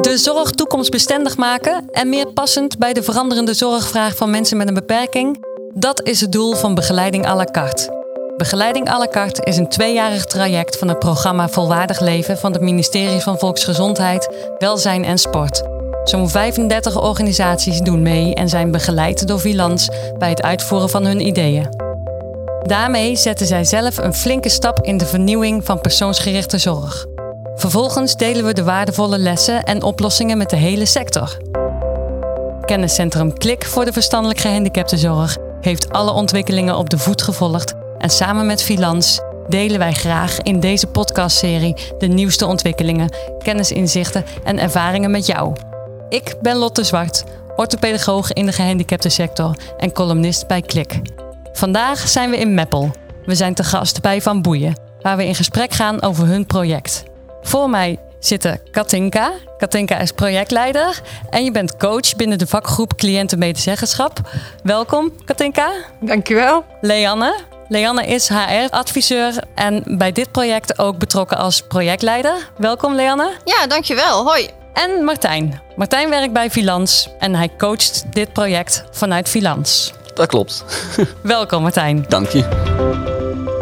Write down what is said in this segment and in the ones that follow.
De zorg toekomstbestendig maken en meer passend bij de veranderende zorgvraag van mensen met een beperking, dat is het doel van Begeleiding à la carte. Begeleiding à la carte is een tweejarig traject van het programma Volwaardig Leven van het ministerie van Volksgezondheid, Welzijn en Sport. Zo'n 35 organisaties doen mee en zijn begeleid door Vilans bij het uitvoeren van hun ideeën. Daarmee zetten zij zelf een flinke stap in de vernieuwing van persoonsgerichte zorg. Vervolgens delen we de waardevolle lessen en oplossingen met de hele sector. Kenniscentrum Klik voor de verstandelijk gehandicaptenzorg heeft alle ontwikkelingen op de voet gevolgd en samen met Filans delen wij graag in deze podcastserie de nieuwste ontwikkelingen, kennisinzichten en ervaringen met jou. Ik ben Lotte Zwart, orthopedagoog in de gehandicaptensector en columnist bij Klik. Vandaag zijn we in Meppel. We zijn te gast bij Van Boeien, waar we in gesprek gaan over hun project. Voor mij zitten Katinka. Katinka is projectleider en je bent coach binnen de vakgroep Cliëntenmedezeggenschap. Welkom, Katinka. Dankjewel. Leanne. Leanne is HR-adviseur en bij dit project ook betrokken als projectleider. Welkom, Leanne. Ja, dankjewel. Hoi. En Martijn. Martijn werkt bij Vilans en hij coacht dit project vanuit Vilans. Dat klopt. Welkom, Martijn. Dank je.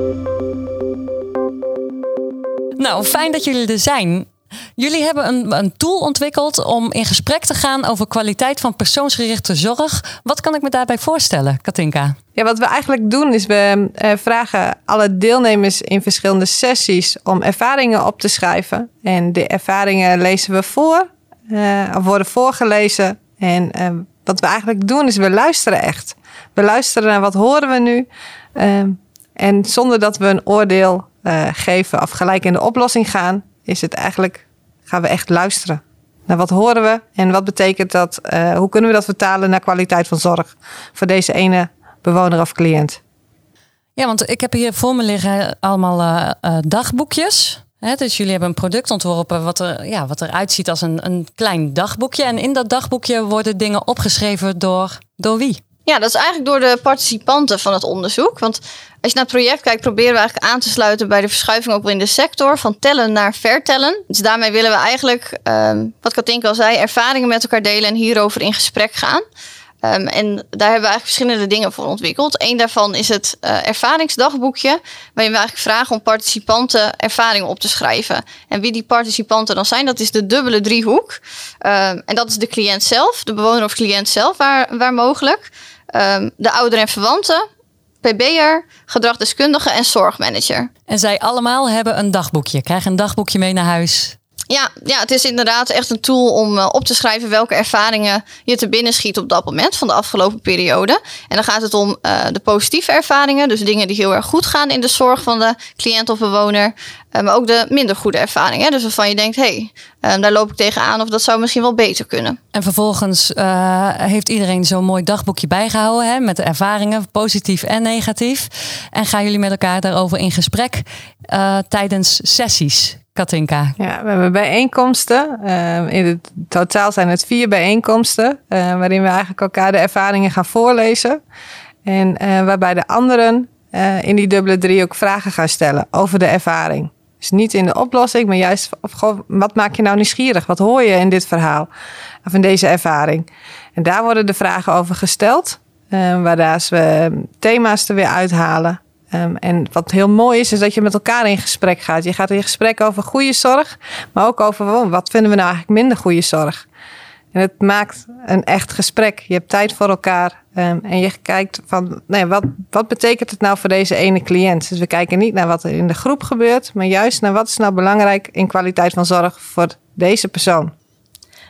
Nou, fijn dat jullie er zijn. Jullie hebben een, een, tool ontwikkeld om in gesprek te gaan over kwaliteit van persoonsgerichte zorg. Wat kan ik me daarbij voorstellen, Katinka? Ja, wat we eigenlijk doen is we uh, vragen alle deelnemers in verschillende sessies om ervaringen op te schrijven. En de ervaringen lezen we voor, uh, of worden voorgelezen. En uh, wat we eigenlijk doen is we luisteren echt. We luisteren naar wat horen we nu. en zonder dat we een oordeel geven of gelijk in de oplossing gaan, is het eigenlijk, gaan we echt luisteren. Naar wat horen we en wat betekent dat? Uh, hoe kunnen we dat vertalen naar kwaliteit van zorg voor deze ene bewoner of cliënt? Ja, want ik heb hier voor me liggen allemaal uh, uh, dagboekjes. Dus jullie hebben een product ontworpen wat, er, ja, wat eruit ziet als een, een klein dagboekje. En in dat dagboekje worden dingen opgeschreven door, door wie? Ja, dat is eigenlijk door de participanten van het onderzoek. Want als je naar het project kijkt, proberen we eigenlijk aan te sluiten bij de verschuiving ook in de sector van tellen naar vertellen. Dus daarmee willen we eigenlijk, um, wat Katinka al zei, ervaringen met elkaar delen en hierover in gesprek gaan. Um, en daar hebben we eigenlijk verschillende dingen voor ontwikkeld. Eén daarvan is het uh, ervaringsdagboekje, waarin we eigenlijk vragen om participanten ervaringen op te schrijven. En wie die participanten dan zijn, dat is de dubbele driehoek. Um, en dat is de cliënt zelf, de bewoner of cliënt zelf, waar, waar mogelijk. Um, de ouderen en verwanten, PB'er, gedragdeskundige en zorgmanager. En zij allemaal hebben een dagboekje, krijgen een dagboekje mee naar huis. Ja, ja, het is inderdaad echt een tool om uh, op te schrijven welke ervaringen je te binnen schiet op dat moment van de afgelopen periode. En dan gaat het om uh, de positieve ervaringen, dus dingen die heel erg goed gaan in de zorg van de cliënt of bewoner. Uh, maar ook de minder goede ervaringen. Dus waarvan je denkt, hé, hey, daar loop ik tegenaan of dat zou misschien wel beter kunnen. En vervolgens heeft iedereen zo'n mooi dagboekje bijgehouden hè, met de ervaringen, positief en negatief. En gaan jullie met elkaar daarover in gesprek tijdens sessies? Katinka? Ja, we hebben bijeenkomsten. Uh, in het totaal zijn het vier bijeenkomsten. Uh, waarin we eigenlijk elkaar de ervaringen gaan voorlezen. En uh, waarbij de anderen in die dubbele drie ook vragen gaan stellen over de ervaring. Dus niet in de oplossing, maar juist of, wat maak je nou nieuwsgierig? Wat hoor je in dit verhaal of in deze ervaring? En daar worden de vragen over gesteld. waarna we thema's er weer uithalen. Um, en wat heel mooi is, is dat je met elkaar in gesprek gaat. Je gaat in gesprek over goede zorg, maar ook over oh, wat vinden we nou eigenlijk minder goede zorg. En het maakt een echt gesprek. Je hebt tijd voor elkaar um, en je kijkt van, nee, wat, wat betekent het nou voor deze ene cliënt? Dus we kijken niet naar wat er in de groep gebeurt, maar juist naar wat is nou belangrijk in kwaliteit van zorg voor deze persoon.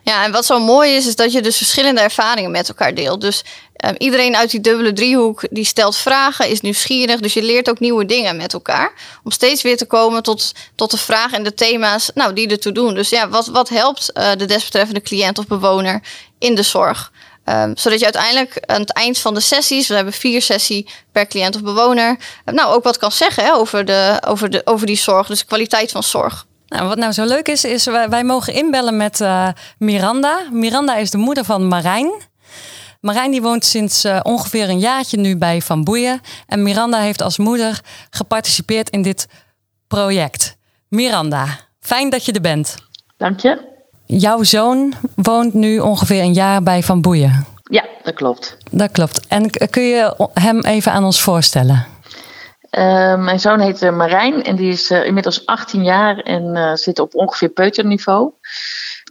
Ja, en wat zo mooi is, is dat je dus verschillende ervaringen met elkaar deelt. Dus um, iedereen uit die dubbele driehoek die stelt vragen, is nieuwsgierig. Dus je leert ook nieuwe dingen met elkaar. Om steeds weer te komen tot, tot de vragen en de thema's nou, die ertoe doen. Dus ja, wat, wat helpt uh, de desbetreffende cliënt of bewoner in de zorg? Um, zodat je uiteindelijk aan het eind van de sessies, we hebben vier sessies per cliënt of bewoner, nou ook wat kan zeggen hè, over, de, over, de, over die zorg, dus de kwaliteit van zorg. Nou, wat nou zo leuk is, is wij, wij mogen inbellen met uh, Miranda. Miranda is de moeder van Marijn. Marijn die woont sinds uh, ongeveer een jaartje nu bij Van Boeien. En Miranda heeft als moeder geparticipeerd in dit project. Miranda, fijn dat je er bent. Dank je. Jouw zoon woont nu ongeveer een jaar bij Van Boeien. Ja, dat klopt. Dat klopt. En kun je hem even aan ons voorstellen? Uh, mijn zoon heet Marijn en die is uh, inmiddels 18 jaar en zit op ongeveer peuterniveau.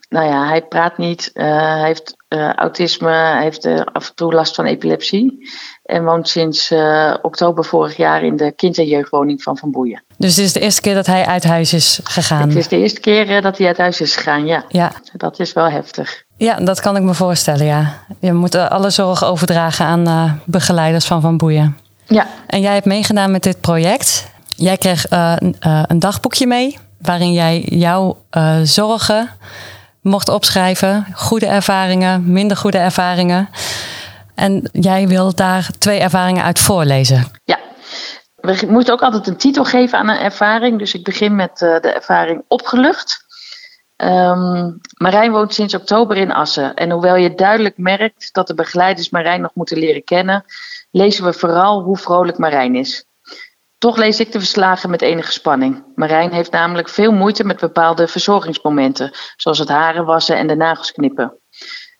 Nou ja, hij praat niet, hij heeft autisme, hij heeft af en toe last van epilepsie. En woont sinds oktober vorig jaar in de kind- en jeugdwoning van Van Boeien. Dus dit is de eerste keer dat hij uit huis is gegaan? Het is de eerste keer dat hij uit huis is gegaan, ja. ja. Dat is wel heftig. Ja, dat kan ik me voorstellen, ja. Je moet alle zorg overdragen aan begeleiders van Van Boeien. Ja. En jij hebt meegedaan met dit project. Jij kreeg uh, uh, een dagboekje mee waarin jij jouw uh, zorgen mocht opschrijven. Goede ervaringen, minder goede ervaringen. En jij wil daar twee ervaringen uit voorlezen. Ja. We moeten ook altijd een titel geven aan een ervaring. Dus ik begin met de ervaring opgelucht. Um, Marijn woont sinds oktober in Assen. En hoewel je duidelijk merkt dat de begeleiders Marijn nog moeten leren kennen, lezen we vooral hoe vrolijk Marijn is. Toch lees ik de verslagen met enige spanning. Marijn heeft namelijk veel moeite met bepaalde verzorgingsmomenten, zoals het haren wassen en de nagels knippen.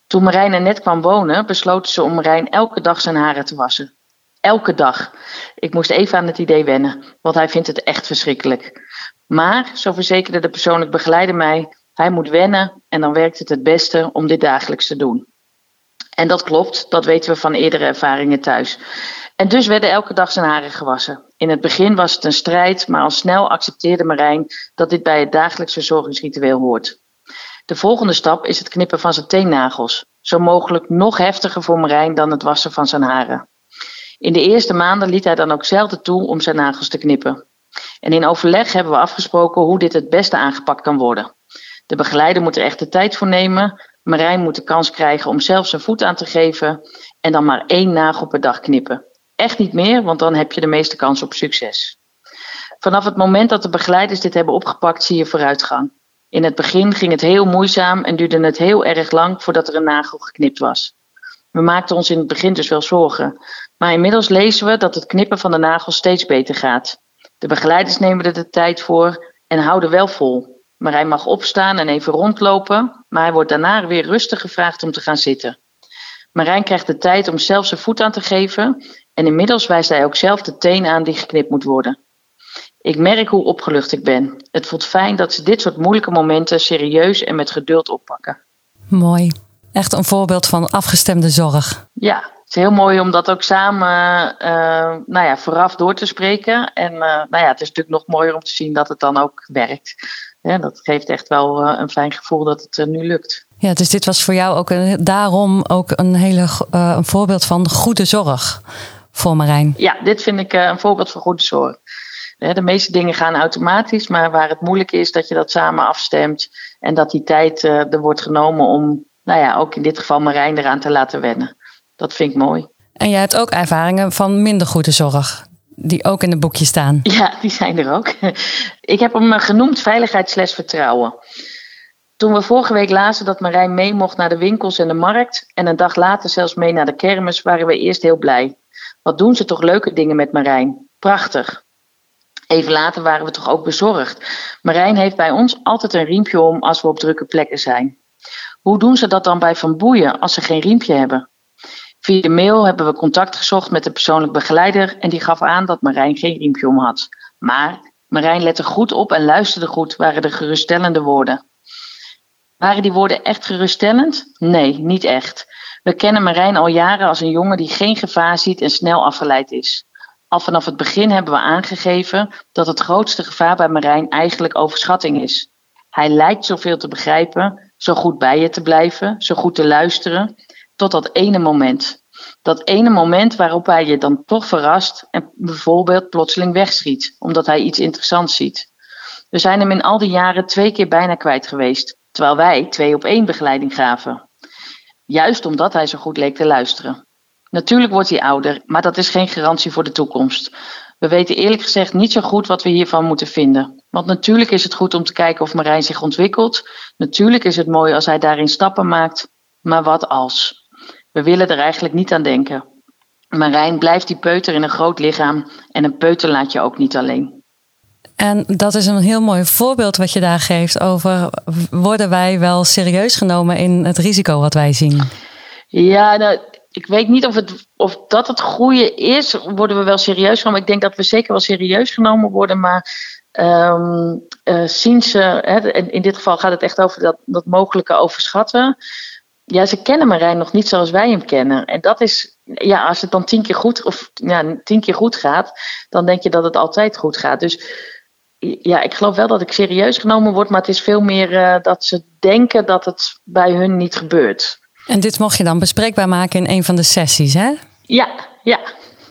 Toen Marijn er net kwam wonen, besloten ze om Marijn elke dag zijn haren te wassen. Elke dag. Ik moest even aan het idee wennen, want hij vindt het echt verschrikkelijk. Maar, zo verzekerde de persoonlijk begeleider mij, hij moet wennen en dan werkt het het beste om dit dagelijks te doen. En dat klopt, dat weten we van eerdere ervaringen thuis. En dus werden elke dag zijn haren gewassen. In het begin was het een strijd, maar al snel accepteerde Marijn dat dit bij het dagelijks verzorgingsritueel hoort. De volgende stap is het knippen van zijn teennagels. Zo mogelijk nog heftiger voor Marijn dan het wassen van zijn haren. In de eerste maanden liet hij dan ook zelden toe om zijn nagels te knippen. En in overleg hebben we afgesproken hoe dit het beste aangepakt kan worden. De begeleider moet er echt de tijd voor nemen. Marijn moet de kans krijgen om zelf zijn voet aan te geven. En dan maar één nagel per dag knippen. Echt niet meer, want dan heb je de meeste kans op succes. Vanaf het moment dat de begeleiders dit hebben opgepakt, zie je vooruitgang. In het begin ging het heel moeizaam en duurde het heel erg lang voordat er een nagel geknipt was. We maakten ons in het begin dus wel zorgen. Maar inmiddels lezen we dat het knippen van de nagels steeds beter gaat. De begeleiders nemen er de tijd voor en houden wel vol. Marijn mag opstaan en even rondlopen, maar hij wordt daarna weer rustig gevraagd om te gaan zitten. Marijn krijgt de tijd om zelf zijn voet aan te geven en inmiddels wijst hij ook zelf de teen aan die geknipt moet worden. Ik merk hoe opgelucht ik ben. Het voelt fijn dat ze dit soort moeilijke momenten serieus en met geduld oppakken. Mooi. Echt een voorbeeld van afgestemde zorg. Ja, het is heel mooi om dat ook samen uh, nou ja, vooraf door te spreken. En uh, nou ja, het is natuurlijk nog mooier om te zien dat het dan ook werkt. Ja, dat geeft echt wel uh, een fijn gevoel dat het nu lukt. Ja, dus dit was voor jou ook een, daarom ook een hele een voorbeeld van goede zorg voor Marijn. Ja, dit vind ik een voorbeeld van goede zorg. De meeste dingen gaan automatisch, maar waar het moeilijk is, dat je dat samen afstemt en dat die tijd er wordt genomen om, nou ja, ook in dit geval Marijn eraan te laten wennen. Dat vind ik mooi. En jij hebt ook ervaringen van minder goede zorg, die ook in het boekje staan. Ja, die zijn er ook. Ik heb hem genoemd veiligheid vertrouwen. Toen we vorige week lazen dat Marijn mee mocht naar de winkels en de markt en een dag later zelfs mee naar de kermis, waren we eerst heel blij. Wat doen ze toch leuke dingen met Marijn? Prachtig. Even later waren we toch ook bezorgd. Marijn heeft bij ons altijd een riempje om als we op drukke plekken zijn. Hoe doen ze dat dan bij Van Boeien als ze geen riempje hebben? Via mail hebben we contact gezocht met de persoonlijk begeleider en die gaf aan dat Marijn geen riempje om had. Maar Marijn lette goed op en luisterde goed, waren de geruststellende woorden. Waren die woorden echt geruststellend? Nee, niet echt. We kennen Marijn al jaren als een jongen die geen gevaar ziet en snel afgeleid is. Al vanaf het begin hebben we aangegeven dat het grootste gevaar bij Marijn eigenlijk overschatting is. Hij lijkt zoveel te begrijpen, zo goed bij je te blijven, zo goed te luisteren, tot dat ene moment. Dat ene moment waarop hij je dan toch verrast en bijvoorbeeld plotseling wegschiet, omdat hij iets interessants ziet. We zijn hem in al die jaren twee keer bijna kwijt geweest, terwijl wij twee op één begeleiding gaven. Juist omdat hij zo goed leek te luisteren. Natuurlijk wordt hij ouder, maar dat is geen garantie voor de toekomst. We weten eerlijk gezegd niet zo goed wat we hiervan moeten vinden. Want natuurlijk is het goed om te kijken of Marijn zich ontwikkelt. Natuurlijk is het mooi als hij daarin stappen maakt. Maar wat als? We willen er eigenlijk niet aan denken. Marijn blijft die peuter in een groot lichaam en een peuter laat je ook niet alleen. En dat is een heel mooi voorbeeld wat je daar geeft over worden wij wel serieus genomen in het risico wat wij zien? Ja, nou, ik weet niet of, het, of dat het goede is. Worden we wel serieus genomen? Ik denk dat we zeker wel serieus genomen worden, maar um, uh, zien ze, hè, in dit geval gaat het echt over dat, dat mogelijke overschatten. Ja, ze kennen Marijn nog niet zoals wij hem kennen. En dat is, ja, als het dan tien keer goed, of ja, tien keer goed gaat, dan denk je dat het altijd goed gaat. Dus ja, ik geloof wel dat ik serieus genomen word, maar het is veel meer uh, dat ze denken dat het bij hun niet gebeurt. En dit mocht je dan bespreekbaar maken in een van de sessies, hè? Ja, ja.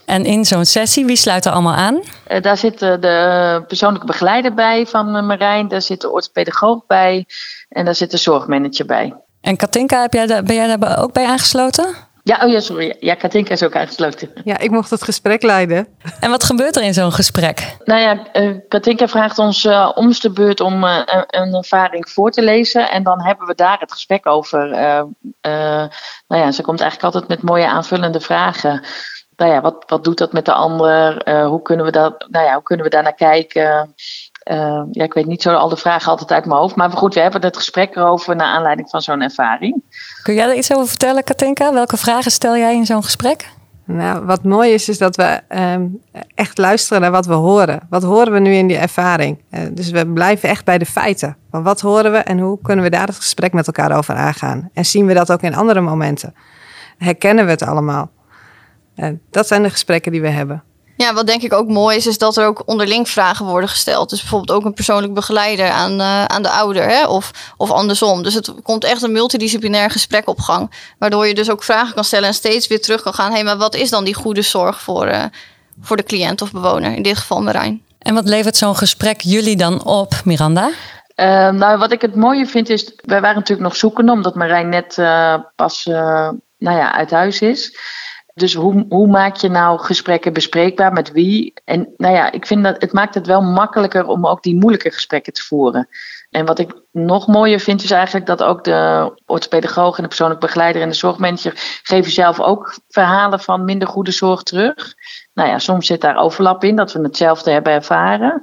En in zo'n sessie, wie sluit er allemaal aan? Uh, daar zit de persoonlijke begeleider bij van Marijn, daar zit de orthopedagoog bij en daar zit de zorgmanager bij. En Katinka, heb jij daar, ben jij daar ook bij aangesloten? Ja, oh ja, sorry. Ja, Katinka is ook aangesloten. Ja, ik mocht het gesprek leiden. En wat gebeurt er in zo'n gesprek? Nou ja, uh, Katinka vraagt ons uh, om de beurt om uh, een ervaring voor te lezen. En dan hebben we daar het gesprek over. nou ja, ze komt eigenlijk altijd met mooie aanvullende vragen. Nou ja, wat, wat doet dat met de ander? hoe, kunnen we dat, nou ja, hoe kunnen we daar naar kijken? Uh, ja, ik weet niet zo al de vragen altijd uit mijn hoofd. Maar goed, we hebben het gesprek erover naar aanleiding van zo'n ervaring. Kun jij er iets over vertellen, Katinka? Welke vragen stel jij in zo'n gesprek? Nou, wat mooi is, is dat we um, echt luisteren naar wat we horen. Wat horen we nu in die ervaring? Uh, dus we blijven echt bij de feiten. Van wat horen we en hoe kunnen we daar het gesprek met elkaar over aangaan? En zien we dat ook in andere momenten? Herkennen we het allemaal? Uh, dat zijn de gesprekken die we hebben. Ja, wat denk ik ook mooi is, is dat er ook onderling vragen worden gesteld. Dus bijvoorbeeld ook een persoonlijk begeleider aan, uh, aan de ouder hè? Of, of andersom. Dus het komt echt een multidisciplinair gesprek op gang. Waardoor je dus ook vragen kan stellen en steeds weer terug kan gaan. Hé, hey, maar wat is dan die goede zorg voor, uh, voor de cliënt of bewoner? In dit geval Marijn. En wat levert zo'n gesprek jullie dan op, Miranda? Uh, nou, wat ik het mooie vind is, wij waren natuurlijk nog zoekende, omdat Marijn net pas nou ja, uit huis is. Dus hoe, hoe maak je nou gesprekken bespreekbaar met wie? En nou ja, ik vind dat het maakt het wel makkelijker om ook die moeilijke gesprekken te voeren. En wat ik nog mooier vind, is eigenlijk dat ook de orthopedagoog en de persoonlijk begeleider en de zorgmanager geven zelf ook verhalen van minder goede zorg terug. Nou ja, soms zit daar overlap in, dat we hetzelfde hebben ervaren.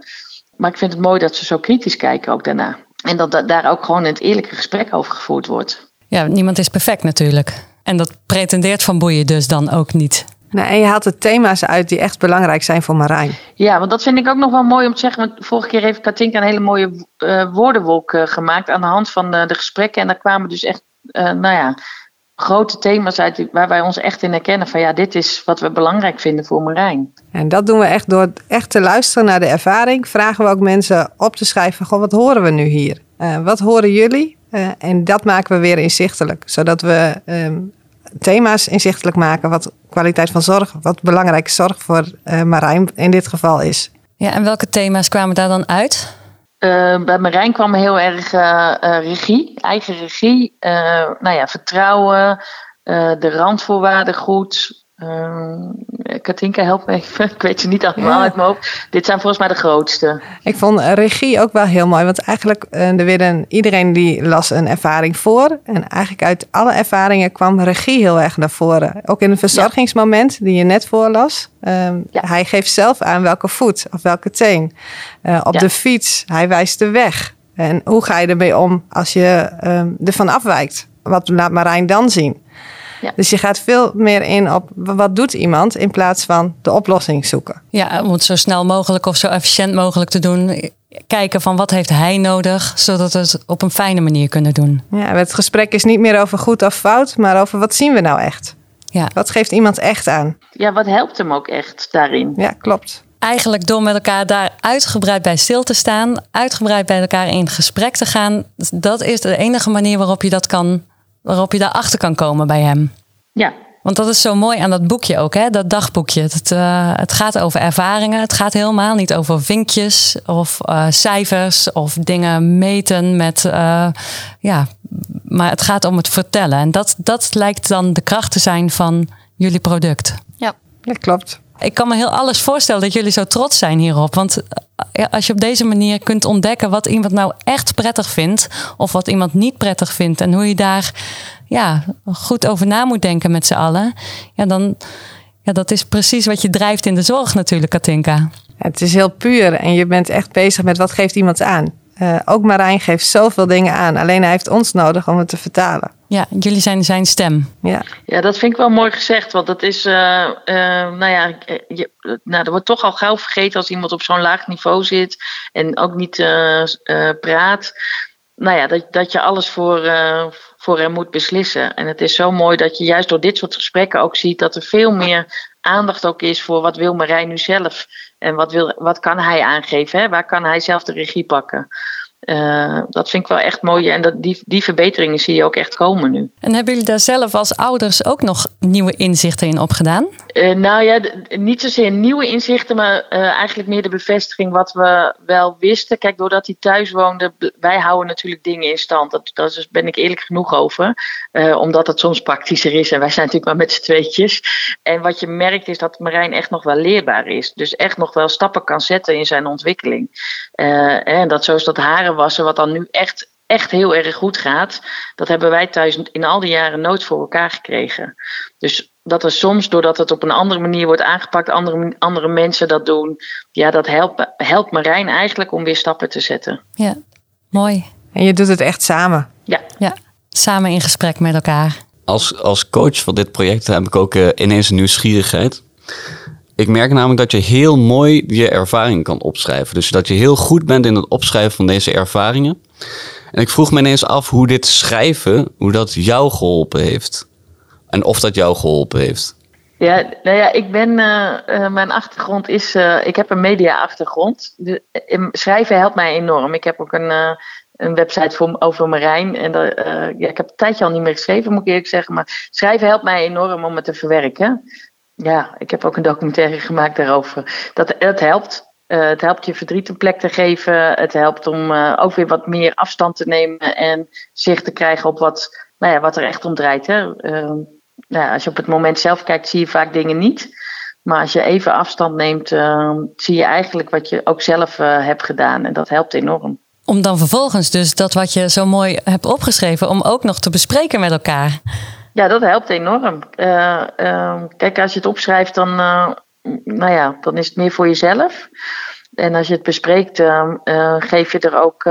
Maar ik vind het mooi dat ze zo kritisch kijken ook daarna. En dat daar ook gewoon een eerlijke gesprek over gevoerd wordt. Ja, niemand is perfect natuurlijk. En dat pretendeert Van Boeien dus dan ook niet. Nou, en je haalt de thema's uit die echt belangrijk zijn voor Marijn. Ja, want dat vind ik ook nog wel mooi om te zeggen. Want vorige keer heeft Katinka een hele mooie uh, woordenwolk uh, gemaakt aan de hand van de, de, gesprekken. En daar kwamen dus echt, uh, nou ja, grote thema's uit waar wij ons echt in herkennen. Van ja, dit is wat we belangrijk vinden voor Marijn. En dat doen we echt door echt te luisteren naar de ervaring. Vragen we ook mensen op te schrijven, goh, wat horen we nu hier? wat horen jullie? Uh, en dat maken we weer inzichtelijk, zodat we um, thema's inzichtelijk maken wat kwaliteit van zorg, wat belangrijke zorg voor uh, Marijn in dit geval is. Ja, en welke thema's kwamen daar dan uit? Uh, bij Marijn kwam heel erg regie, eigen regie, nou ja, vertrouwen, de randvoorwaarden goed, Uh, Katinka, help me even. Ik weet ze niet allemaal ja. uit mijn hoofd. Dit zijn volgens mij de grootste. Ik vond regie ook wel heel mooi. Want eigenlijk, uh, er werden, iedereen die las een ervaring voor. En eigenlijk uit alle ervaringen kwam regie heel erg naar voren. Ook in het verzorgingsmoment die je net voorlas. Um, ja. Hij geeft zelf aan welke voet of welke teen. Uh, op de fiets, hij wijst de weg. En hoe ga je ermee om als je um, ervan afwijkt? Wat laat Marijn dan zien? Ja. Dus je gaat veel meer in op wat doet iemand in plaats van de oplossing zoeken. Ja, om het zo snel mogelijk of zo efficiënt mogelijk te doen. Kijken van wat heeft hij nodig, zodat we het op een fijne manier kunnen doen. Ja, het gesprek is niet meer over goed of fout, maar over wat zien we nou echt. Ja. Wat geeft iemand echt aan? Ja, wat helpt hem ook echt daarin? Ja, klopt eigenlijk door met elkaar daar uitgebreid bij stil te staan, uitgebreid bij elkaar in gesprek te gaan, dat is de enige manier waarop je dat kan waarop je daarachter kan komen bij hem. Ja. Want dat is zo mooi aan dat boekje ook, hè? dat dagboekje. Het, uh, het gaat over ervaringen. Het gaat helemaal niet over vinkjes of uh, cijfers of dingen meten met. Uh, ja, maar het gaat om het vertellen. En dat, dat lijkt dan de kracht te zijn van jullie product. Ja, dat klopt. Ik kan me heel alles voorstellen dat jullie zo trots zijn hierop. Want als je op deze manier kunt ontdekken wat iemand nou echt prettig vindt, of wat iemand niet prettig vindt, en hoe je daar ja, goed over na moet denken met z'n allen, ja, dan, Ja, dat is precies wat je drijft in de zorg natuurlijk, Katinka. Het is heel puur en je bent echt bezig met wat geeft iemand aan. Uh, ook Marijn geeft zoveel dingen aan. Alleen hij heeft ons nodig om het te vertalen. Ja, jullie zijn zijn stem. Ja, ja dat vind ik wel mooi gezegd. Want dat is, uh, uh, nou ja, je, nou, er wordt toch al gauw vergeten als iemand op zo'n laag niveau zit en ook niet praat. Nou ja, dat, dat je alles voor, voor hem moet beslissen. En het is zo mooi dat je juist door dit soort gesprekken ook ziet dat er veel meer aandacht ook is voor wat wil Marijn nu zelf en wat, wil, wat kan hij aangeven? Hè? Waar kan hij zelf de regie pakken? Uh, dat vind ik wel echt mooi. En dat, die, die verbeteringen zie je ook echt komen nu. En hebben jullie daar zelf als ouders ook nog nieuwe inzichten in opgedaan? Uh, nou ja, niet zozeer nieuwe inzichten, maar uh, eigenlijk meer de bevestiging wat we wel wisten. Kijk, doordat hij thuis woonde, wij houden natuurlijk dingen in stand. Dat, daar dus ben ik eerlijk genoeg over. omdat het soms praktischer is en wij zijn natuurlijk maar met z'n tweetjes. En wat je merkt is dat Marijn echt nog wel leerbaar is. Dus echt nog wel stappen kan zetten in zijn ontwikkeling. en dat zoals dat haren wassen, wat dan nu echt, echt heel erg goed gaat, dat hebben wij thuis in al die jaren nooit voor elkaar gekregen. Dus dat er soms, doordat het op een andere manier wordt aangepakt, andere, andere mensen dat doen, ja, dat helpt, helpt Marijn eigenlijk om weer stappen te zetten. Ja, mooi. En je doet het echt samen. Ja. Ja, samen in gesprek met elkaar. Als, als coach van dit project heb ik ook uh, ineens een nieuwsgierigheid. Ik merk namelijk dat je heel mooi je ervaring kan opschrijven. Dus dat je heel goed bent in het opschrijven van deze ervaringen. En ik vroeg me ineens af hoe dit schrijven, hoe dat jou geholpen heeft. En of dat jou geholpen heeft. Ja, nou ja, ik ben, uh, uh, mijn achtergrond is, uh, ik heb een media-achtergrond. schrijven helpt mij enorm. Ik heb ook een, een website voor, over Marijn. En ja, ik heb een tijdje al niet meer geschreven, moet ik eerlijk zeggen. Maar schrijven helpt mij enorm om het te verwerken. Ja, ik heb ook een documentaire gemaakt daarover. Dat, dat helpt. Uh, het helpt je verdriet een plek te geven. Het helpt om uh, ook weer wat meer afstand te nemen en zicht te krijgen op wat, nou ja, wat er echt om draait. Hè. Uh, nou ja, als je op het moment zelf kijkt, zie je vaak dingen niet. Maar als je even afstand neemt, zie je eigenlijk wat je ook zelf hebt gedaan. En dat helpt enorm. Om dan vervolgens dus dat wat je zo mooi hebt opgeschreven, om ook nog te bespreken met elkaar. Ja, dat helpt enorm. Uh, uh, kijk, als je het opschrijft, dan, uh, nou ja, dan is het meer voor jezelf. En als je het bespreekt, geef je er ook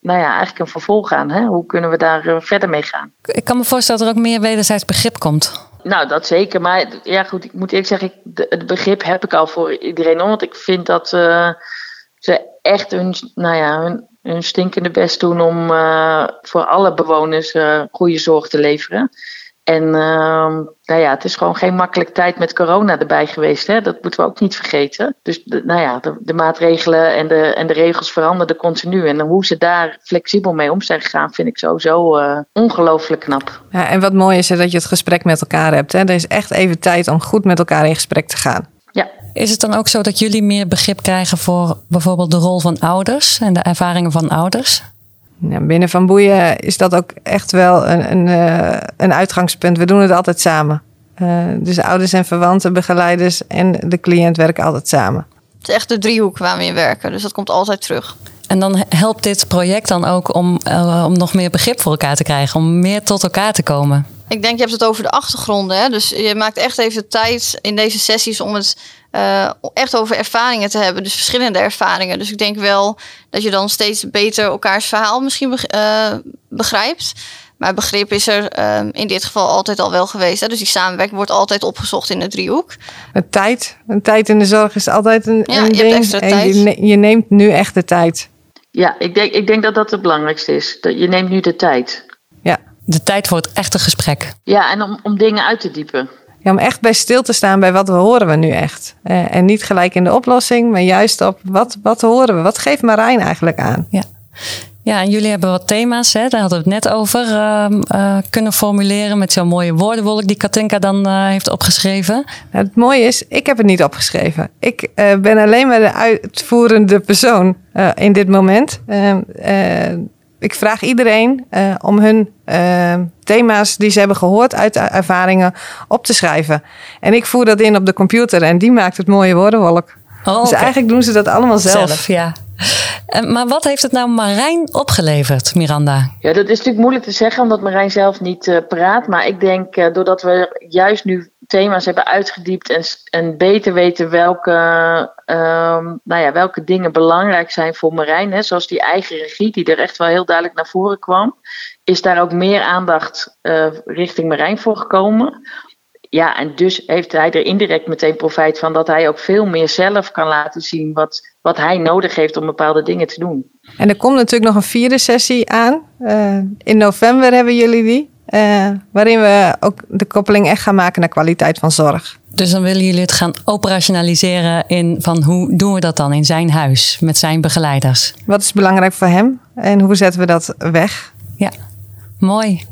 nou ja, eigenlijk een vervolg aan. Hè? Hoe kunnen we daar verder mee gaan? Ik kan me voorstellen dat er ook meer wederzijds begrip komt. Nou, dat zeker. Maar ja, goed, ik moet eerlijk zeggen, het begrip heb ik al voor iedereen. Want ik vind dat ze echt hun, nou ja, hun, hun stinkende best doen om voor alle bewoners goede zorg te leveren. En uh, nou ja, het is gewoon geen makkelijke tijd met corona erbij geweest. Hè? Dat moeten we ook niet vergeten. Dus de, nou ja, de, de, maatregelen en de, en de regels veranderden continu. En hoe ze daar flexibel mee om zijn gegaan, vind ik sowieso uh, ongelooflijk knap. Ja, en wat mooi is dat je het gesprek met elkaar hebt. Hè? Er is echt even tijd om goed met elkaar in gesprek te gaan. Ja. Is het dan ook zo dat jullie meer begrip krijgen voor bijvoorbeeld de rol van ouders en de ervaringen van ouders? Ja, binnen Van Boeien is dat ook echt wel een, een, uh, een uitgangspunt. We doen het altijd samen. Uh, dus ouders en verwanten, begeleiders en de cliënt werken altijd samen. Het is echt de driehoek waar we in werken, dus dat komt altijd terug. En dan helpt dit project dan ook om, uh, om nog meer begrip voor elkaar te krijgen, om meer tot elkaar te komen? Ik denk, je hebt het over de achtergronden. Hè? Dus je maakt echt even tijd in deze sessies om het uh, echt over ervaringen te hebben. Dus verschillende ervaringen. Dus ik denk wel dat je dan steeds beter elkaars verhaal misschien uh, begrijpt. Maar begrip is er uh, in dit geval altijd al wel geweest. Hè? Dus die samenwerking wordt altijd opgezocht in de driehoek. Een tijd. Een tijd in de zorg is altijd een, ja, een je ding. Hebt extra en tijd. Je, je neemt nu echt de tijd. Ja, ik denk, ik denk dat dat het belangrijkste is. Dat je neemt nu de tijd. Ja. De tijd voor het echte gesprek. Ja, en om, om dingen uit te diepen. Ja, om echt bij stil te staan bij wat we horen we nu echt. Uh, en niet gelijk in de oplossing, maar juist op wat, wat horen we? Wat geeft Marijn eigenlijk aan? Ja. Ja, en jullie hebben wat thema's, hè? daar hadden we het net over, uh, uh, kunnen formuleren met zo'n mooie woordenwolk die Katinka dan uh, heeft opgeschreven. Nou, het mooie is, ik heb het niet opgeschreven. Ik ben alleen maar de uitvoerende persoon in dit moment. Ik vraag iedereen om hun thema's die ze hebben gehoord uit de ervaringen op te schrijven. En ik voer dat in op de computer en die maakt het mooie woordenwolk. Oh, dus eigenlijk doen ze dat allemaal zelf. zelf ja. Maar wat heeft het nou Marijn opgeleverd, Miranda? Ja, dat is natuurlijk moeilijk te zeggen omdat Marijn zelf niet uh, praat. Maar ik denk uh, doordat we juist nu thema's hebben uitgediept en, en beter weten welke, ehm, nou ja, welke dingen belangrijk zijn voor Marijn. Hè, zoals die eigen regie, die er echt wel heel duidelijk naar voren kwam. Is daar ook meer aandacht uh, richting Marijn voor gekomen. Ja, en dus heeft hij er indirect meteen profijt van dat hij ook veel meer zelf kan laten zien wat, wat hij nodig heeft om bepaalde dingen te doen. En er komt natuurlijk nog een vierde sessie aan. Uh, in november hebben jullie die. Uh, waarin we ook de koppeling echt gaan maken naar kwaliteit van zorg. Dus dan willen jullie het gaan operationaliseren in van hoe doen we dat dan in zijn huis met zijn begeleiders? Wat is belangrijk voor hem en hoe zetten we dat weg? Ja, mooi.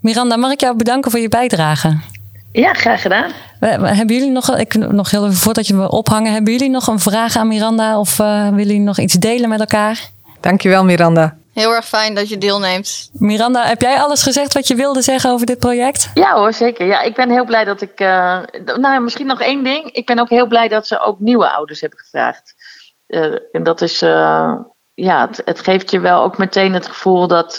Miranda, mag ik jou bedanken voor je bijdrage? Ja, graag gedaan. Hebben jullie nog, ik, nog heel even voordat je me ophangen, hebben jullie nog een vraag aan Miranda of uh, willen jullie nog iets delen met elkaar? Dankjewel, Miranda. Heel erg fijn dat je deelneemt. Miranda, heb jij alles gezegd wat je wilde zeggen over dit project? Ja hoor, zeker. Ja, ik ben heel blij dat ik. Uh, nou, misschien nog één ding. Ik ben ook heel blij dat ze ook nieuwe ouders hebben gevraagd. Uh, en dat is. Uh, ja, het, het, geeft je wel ook meteen het gevoel dat.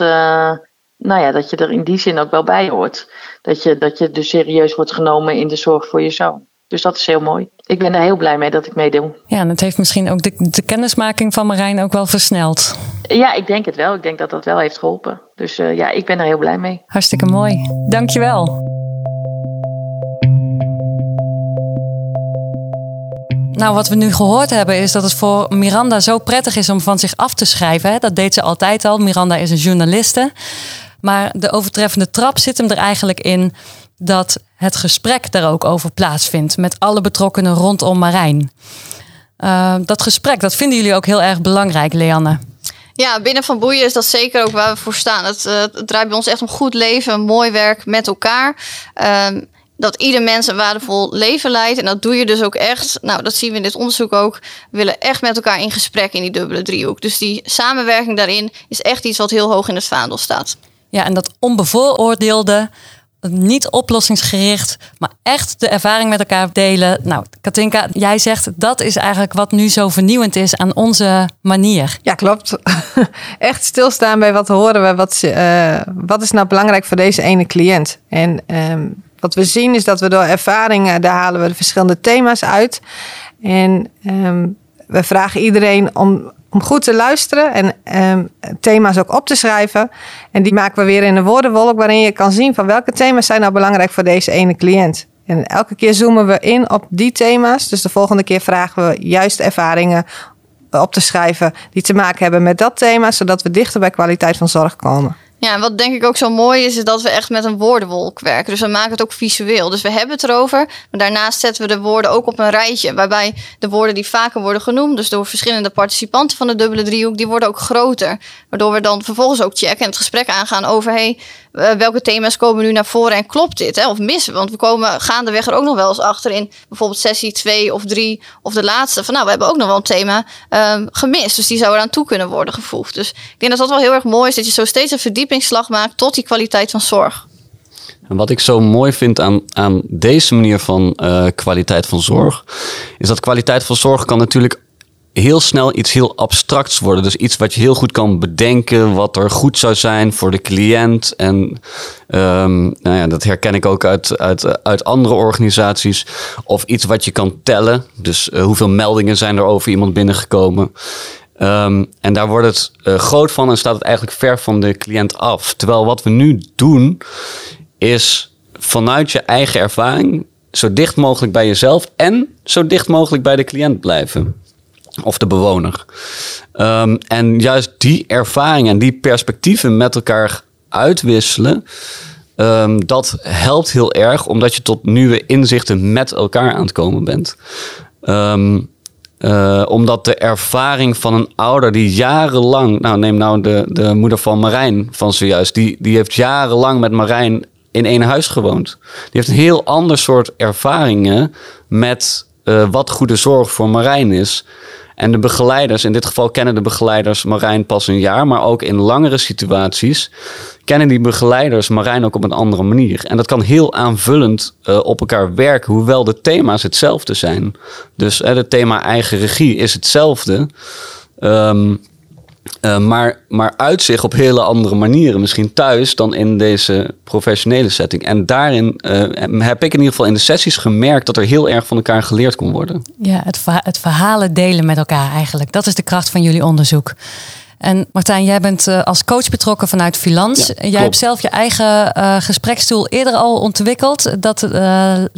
nou ja, dat je er in die zin ook wel bij hoort. Dat je, dat je dus serieus wordt genomen in de zorg voor je zoon. Dus dat is heel mooi. Ik ben er heel blij mee dat ik meedoe. Ja, en het heeft misschien ook de, de kennismaking van Marijn ook wel versneld. Ja, ik denk het wel. Ik denk dat dat wel heeft geholpen. Dus uh, ja, ik ben er heel blij mee. Hartstikke mooi. Dankjewel. Nou, wat we nu gehoord hebben is dat het voor Miranda zo prettig is om van zich af te schrijven. Dat deed ze altijd al. Miranda is een journaliste. Maar de overtreffende trap zit hem er eigenlijk in dat het gesprek daar ook over plaatsvindt met alle betrokkenen rondom Marijn. Uh, dat gesprek, dat vinden jullie ook heel erg belangrijk, Leanne. Ja, binnen Van Boeien is dat zeker ook waar we voor staan. Het, uh, het draait bij ons echt om goed leven, mooi werk met elkaar. Uh, dat ieder mens een waardevol leven leidt. En dat doe je dus ook echt. Nou, dat zien we in dit onderzoek ook. We willen echt met elkaar in gesprek in die dubbele driehoek. Dus die samenwerking daarin is echt iets wat heel hoog in het vaandel staat. Ja, en dat onbevooroordeelde, niet oplossingsgericht, maar echt de ervaring met elkaar delen. Nou, Katinka, jij zegt dat is eigenlijk wat nu zo vernieuwend is aan onze manier. Ja, klopt. Echt stilstaan bij wat horen we, wat, uh, wat is nou belangrijk voor deze ene cliënt. En um, wat we zien is dat we door ervaringen, daar halen we de verschillende thema's uit. En um, we vragen iedereen om om goed te luisteren en um, thema's ook op te schrijven. En die maken we weer in een woordenwolk waarin je kan zien van welke thema's zijn nou belangrijk voor deze ene cliënt. En elke keer zoomen we in op die thema's. Dus de volgende keer vragen we juist ervaringen op te schrijven die te maken hebben met dat thema, zodat we dichter bij kwaliteit van zorg komen. Ja, en wat denk ik ook zo mooi is, is dat we echt met een woordenwolk werken. Dus we maken het ook visueel. Dus we hebben het erover, maar daarnaast zetten we de woorden ook op een rijtje. Waarbij de woorden die vaker worden genoemd, dus door verschillende participanten van de dubbele driehoek, die worden ook groter. Waardoor we dan vervolgens ook checken en het gesprek aangaan over hey, eh, welke thema's komen nu naar voren en klopt dit? Hè? Of missen Want we komen gaandeweg er ook nog wel eens achter in bijvoorbeeld sessie 2 of 3 of de laatste. Van nou, we hebben ook nog wel een thema um, gemist. Dus die zou eraan toe kunnen worden gevoegd. Dus ik denk dat dat wel heel erg mooi is dat je zo steeds een verdiepingsslag maakt tot die kwaliteit van zorg. En wat ik zo mooi vind aan, aan deze manier van uh, kwaliteit van zorg, is dat kwaliteit van zorg kan natuurlijk heel snel iets heel abstracts worden. Dus iets wat je heel goed kan bedenken, wat er goed zou zijn voor de cliënt. En um, nou ja, dat herken ik ook uit, uit, uit andere organisaties. Of iets wat je kan tellen. Dus uh, hoeveel meldingen zijn er over iemand binnengekomen. Um, en daar wordt het uh, groot van en staat het eigenlijk ver van de cliënt af. Terwijl wat we nu doen, is vanuit je eigen ervaring zo dicht mogelijk bij jezelf en zo dicht mogelijk bij de cliënt blijven of de bewoner. Um, en juist die ervaringen en die perspectieven met elkaar uitwisselen, um, dat helpt heel erg omdat je tot nieuwe inzichten met elkaar aan het komen bent. Um, uh, omdat de ervaring van een ouder die jarenlang, nou neem nou de, de moeder van Marijn van zojuist, die, die heeft jarenlang met Marijn in één huis gewoond. Die heeft een heel ander soort ervaringen met uh, wat goede zorg voor Marijn is. En de begeleiders, in dit geval kennen de begeleiders Marijn pas een jaar, maar ook in langere situaties kennen die begeleiders Marijn ook op een andere manier. En dat kan heel aanvullend uh, op elkaar werken, hoewel de thema's hetzelfde zijn. Dus het thema eigen regie is hetzelfde. Um, Uh, maar, maar uit zich op hele andere manieren. Misschien thuis dan in deze professionele setting. En daarin uh, heb ik in ieder geval in de sessies gemerkt dat er heel erg van elkaar geleerd kon worden. Ja, het, verha het verhalen delen met elkaar eigenlijk. Dat is de kracht van jullie onderzoek. En Martijn, jij bent uh, als coach betrokken vanuit Filans. Ja, jij hebt zelf je eigen gesprekstoel eerder al ontwikkeld. Dat,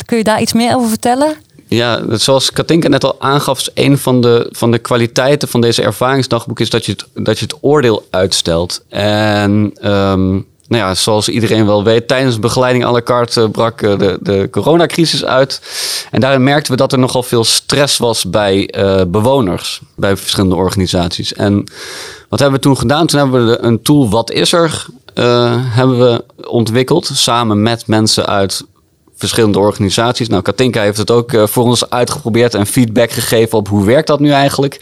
kun je daar iets meer over vertellen? Ja, zoals Katinka net al aangaf, is een van de, van de kwaliteiten van deze ervaringsdagboek is dat je het, dat je het oordeel uitstelt. En um, nou ja, zoals iedereen wel weet, tijdens begeleiding à la carte brak de, de coronacrisis uit. En daarin merkten we dat er nogal veel stress was bij uh, bewoners, bij verschillende organisaties. En wat hebben we toen gedaan? Toen hebben we een tool Wat is er? Hebben we ontwikkeld samen met mensen uit verschillende organisaties. Nou, Katinka heeft het ook uh, voor ons uitgeprobeerd en feedback gegeven op hoe werkt dat nu eigenlijk.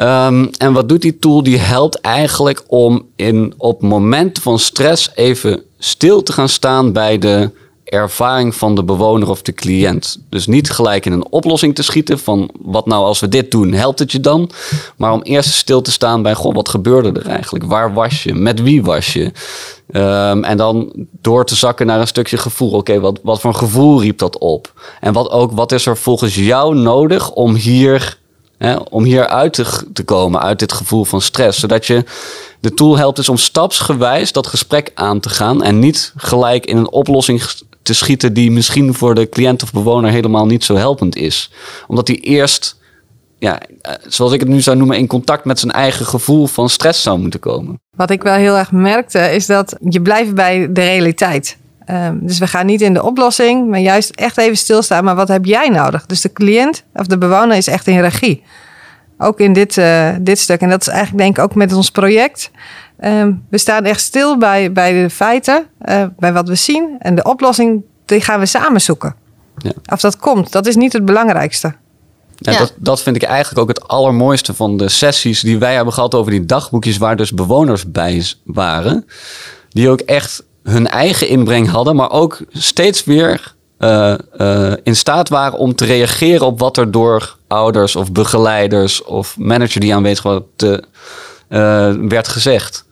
Um, en wat doet die tool? Die helpt eigenlijk om in, op momenten van stress even stil te gaan staan bij de ervaring van de bewoner of de cliënt. Dus niet gelijk in een oplossing te schieten van wat nou als we dit doen, helpt het je dan? Maar om eerst stil te staan bij, goh, wat gebeurde er eigenlijk? Waar was je? Met wie was je? Um, en dan door te zakken naar een stukje gevoel. Oké, wat, wat voor een gevoel riep dat op? En wat ook, wat is er volgens jou nodig om hier, hè, om hier uit te, te komen, uit dit gevoel van stress? Zodat je de tool helpt dus om stapsgewijs dat gesprek aan te gaan en niet gelijk in een oplossing te schieten die misschien voor de cliënt of bewoner helemaal niet zo helpend is. Omdat hij eerst, ja, eh, zoals ik het nu zou noemen, in contact met zijn eigen gevoel van stress zou moeten komen. Wat ik wel heel erg merkte, is dat je blijft bij de realiteit. Um, dus we gaan niet in de oplossing, maar juist echt even stilstaan. Maar wat heb jij nodig? Dus de cliënt of de bewoner is echt in regie. Ook in dit, uh, dit stuk. En dat is eigenlijk denk ik ook met ons project. Um, we staan echt stil bij, bij de feiten, uh, bij wat we zien. En de oplossing, die gaan we samen zoeken. Ja. Of dat komt, dat is niet het belangrijkste. Ja, ja. Dat, dat vind ik eigenlijk ook het allermooiste van de sessies die wij hebben gehad over die dagboekjes, waar dus bewoners bij waren. Die ook echt hun eigen inbreng hadden, maar ook steeds weer uh, uh, in staat waren om te reageren op wat er door ouders of begeleiders of manager die aanwezig te, uh, werd gezegd.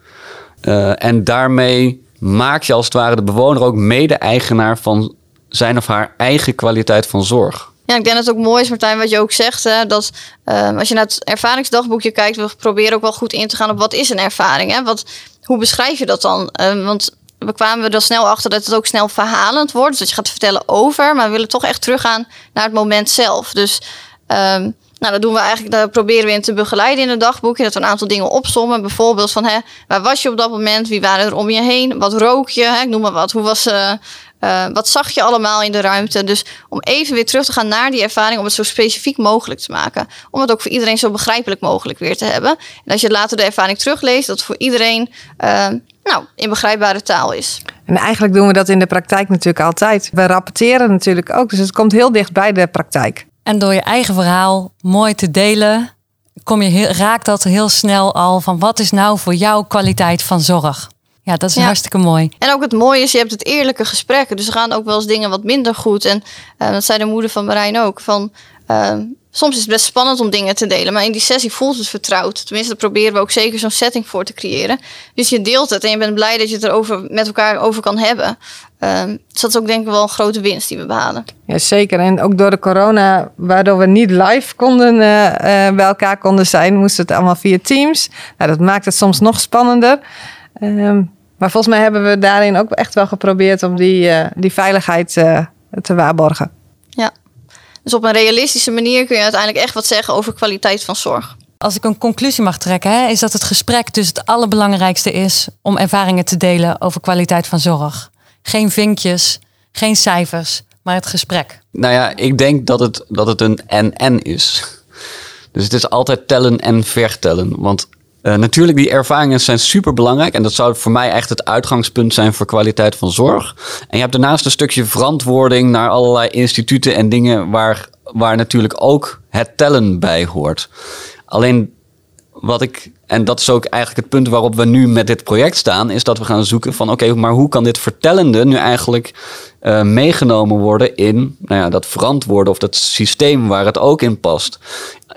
Uh, en daarmee maak je als het ware de bewoner ook mede-eigenaar van zijn of haar eigen kwaliteit van zorg. Ja, ik denk dat het ook mooi is, Martijn, wat je ook zegt. Hè, dat uh, als je naar het ervaringsdagboekje kijkt, we proberen ook wel goed in te gaan op wat is een ervaring. Hè? Wat, hoe beschrijf je dat dan? Uh, want we kwamen er snel achter dat het ook snel verhalend wordt. Dus dat je gaat vertellen over, maar we willen toch echt teruggaan naar het moment zelf. Dus um, nou, dat doen we eigenlijk, daar proberen we in te begeleiden in het dagboekje. Dat we een aantal dingen opsommen. Bijvoorbeeld van, hè, waar was je op dat moment? Wie waren er om je heen? Wat rook je? Hè? Ik noem maar wat. Hoe was, uh, wat zag je allemaal in de ruimte? Dus om even weer terug te gaan naar die ervaring, om het zo specifiek mogelijk te maken. Om het ook voor iedereen zo begrijpelijk mogelijk weer te hebben. En als je later de ervaring terugleest, dat het voor iedereen uh, nou, in begrijpbare taal is. En eigenlijk doen we dat in de praktijk natuurlijk altijd. We rapporteren natuurlijk ook, dus het komt heel dicht bij de praktijk. En door je eigen verhaal mooi te delen, kom je heel, raakt dat heel snel al van wat is nou voor jou kwaliteit van zorg. Ja, dat is ja. hartstikke mooi. En ook het mooie is, je hebt het eerlijke gesprekken. Dus er gaan ook wel eens dingen wat minder goed. En uh, dat zei de moeder van Marijn ook. Van, uh, soms is het best spannend om dingen te delen. Maar in die sessie voelt het vertrouwd. Tenminste, daar proberen we ook zeker zo'n setting voor te creëren. Dus je deelt het en je bent blij dat je het erover met elkaar over kan hebben. Um, dus dat is ook denk ik wel een grote winst die we behalen. Ja, zeker. En ook door de corona, waardoor we niet live konden uh, uh, bij elkaar konden zijn, moesten het allemaal via Teams. Nou, dat maakt het soms nog spannender. Um, maar volgens mij hebben we daarin ook echt wel geprobeerd om die, uh, die veiligheid te waarborgen. Dus op een realistische manier kun je uiteindelijk echt wat zeggen over kwaliteit van zorg. Als ik een conclusie mag trekken, hè, is dat het gesprek dus het allerbelangrijkste is om ervaringen te delen over kwaliteit van zorg. Geen vinkjes, geen cijfers, maar het gesprek. Nou ja, ik denk dat het, dat het een en-en is. Dus het is altijd tellen en vertellen. Want uh, natuurlijk, die ervaringen zijn super belangrijk. En dat zou voor mij echt het uitgangspunt zijn voor kwaliteit van zorg. En je hebt daarnaast een stukje verantwoording naar allerlei instituten en dingen waar, waar natuurlijk ook het tellen bij hoort. Alleen wat ik, en dat is ook eigenlijk het punt waarop we nu met dit project staan, is dat we gaan zoeken van oké, maar hoe kan dit vertellende nu eigenlijk uh, meegenomen worden in nou ja, dat verantwoorden of dat systeem waar het ook in past.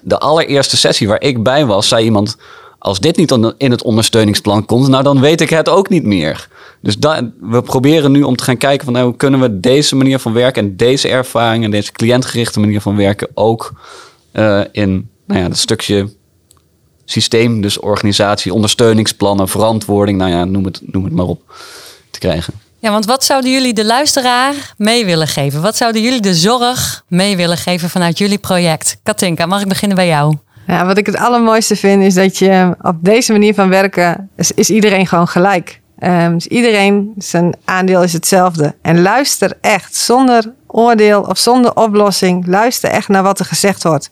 De allereerste sessie waar ik bij was, zei iemand, als dit niet in het ondersteuningsplan komt, nou dan weet ik het ook niet meer. Dus we proberen nu om te gaan kijken van nou, hoe kunnen we deze manier van werken en deze ervaring en deze cliëntgerichte manier van werken ook uh, in nou ja, stukje systeem, dus organisatie, ondersteuningsplannen, verantwoording, nou ja, noem het, noem het maar op, te krijgen. Ja, want wat zouden jullie de luisteraar mee willen geven? Wat zouden jullie de zorg mee willen geven vanuit jullie project? Katinka, mag ik beginnen bij jou? Ja, wat ik het allermooiste vind is dat je op deze manier van werken is, iedereen gewoon gelijk. Um, iedereen, zijn aandeel is hetzelfde. En luister echt zonder oordeel of zonder oplossing. Luister echt naar wat er gezegd wordt.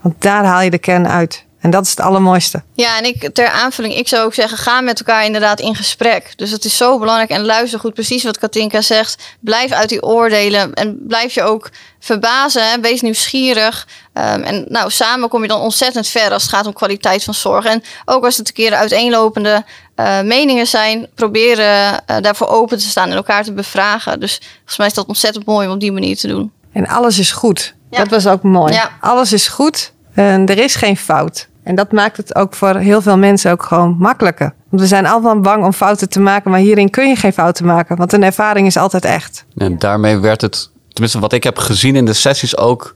Want daar haal je de kern uit. En dat is het allermooiste. Ja, en ik ter aanvulling, ik zou ook zeggen, ga met elkaar inderdaad in gesprek. Dus het is zo belangrijk. En luister goed, precies wat Katinka zegt. Blijf uit die oordelen en blijf je ook verbazen. Hè? Wees nieuwsgierig. Um, en nou, samen kom je dan ontzettend ver als het gaat om kwaliteit van zorg. En ook als het een keer uiteenlopende uh, meningen zijn, proberen uh, daarvoor open te staan en elkaar te bevragen. Dus volgens mij is dat ontzettend mooi om op die manier te doen. En alles is goed. Ja. Dat was ook mooi. Ja. Alles is goed. Er is geen fout. En dat maakt het ook voor heel veel mensen ook gewoon makkelijker. Want we zijn allemaal bang om fouten te maken, maar hierin kun je geen fouten maken, want een ervaring is altijd echt. En daarmee werd het, tenminste wat ik heb gezien in de sessies ook,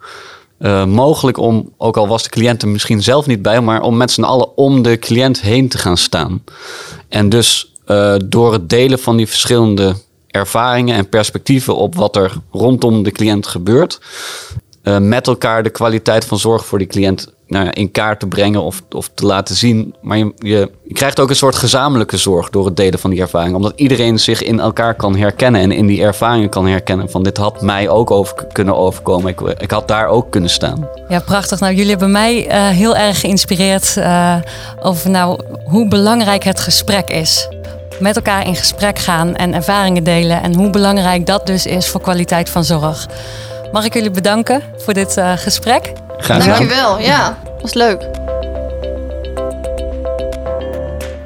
uh, mogelijk om, ook al was de cliënt er misschien zelf niet bij, maar om met z'n allen om de cliënt heen te gaan staan. En dus uh, door het delen van die verschillende ervaringen en perspectieven op wat er rondom de cliënt gebeurt, uh, met elkaar de kwaliteit van zorg voor die cliënt nou ja, in kaart te brengen of, of te laten zien. Maar je, je, krijgt ook een soort gezamenlijke zorg door het delen van die ervaring. Omdat iedereen zich in elkaar kan herkennen en in die ervaringen kan herkennen. Van dit had mij ook kunnen overkomen. Ik, ik had daar ook kunnen staan. Ja, prachtig. Nou, jullie hebben mij uh, heel erg geïnspireerd uh, over nou, hoe belangrijk het gesprek is. Met elkaar in gesprek gaan en ervaringen delen. En hoe belangrijk dat dus is voor kwaliteit van zorg. Mag ik jullie bedanken voor dit uh, gesprek? Graag gedaan. Dankjewel, ja, was leuk.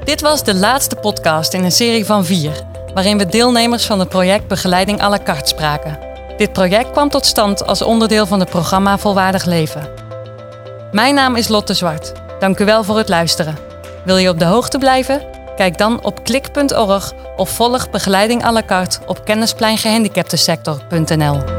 Dit was de laatste podcast in een serie van vier, waarin we deelnemers van het project Begeleiding à la carte spraken. Dit project kwam tot stand als onderdeel van het programma Volwaardig Leven. Mijn naam is Lotte Zwart. Dank u wel voor het luisteren. Wil je op de hoogte blijven? Kijk dan op klik.org of volg Begeleiding à la carte op kennispleingehandicaptensector.nl.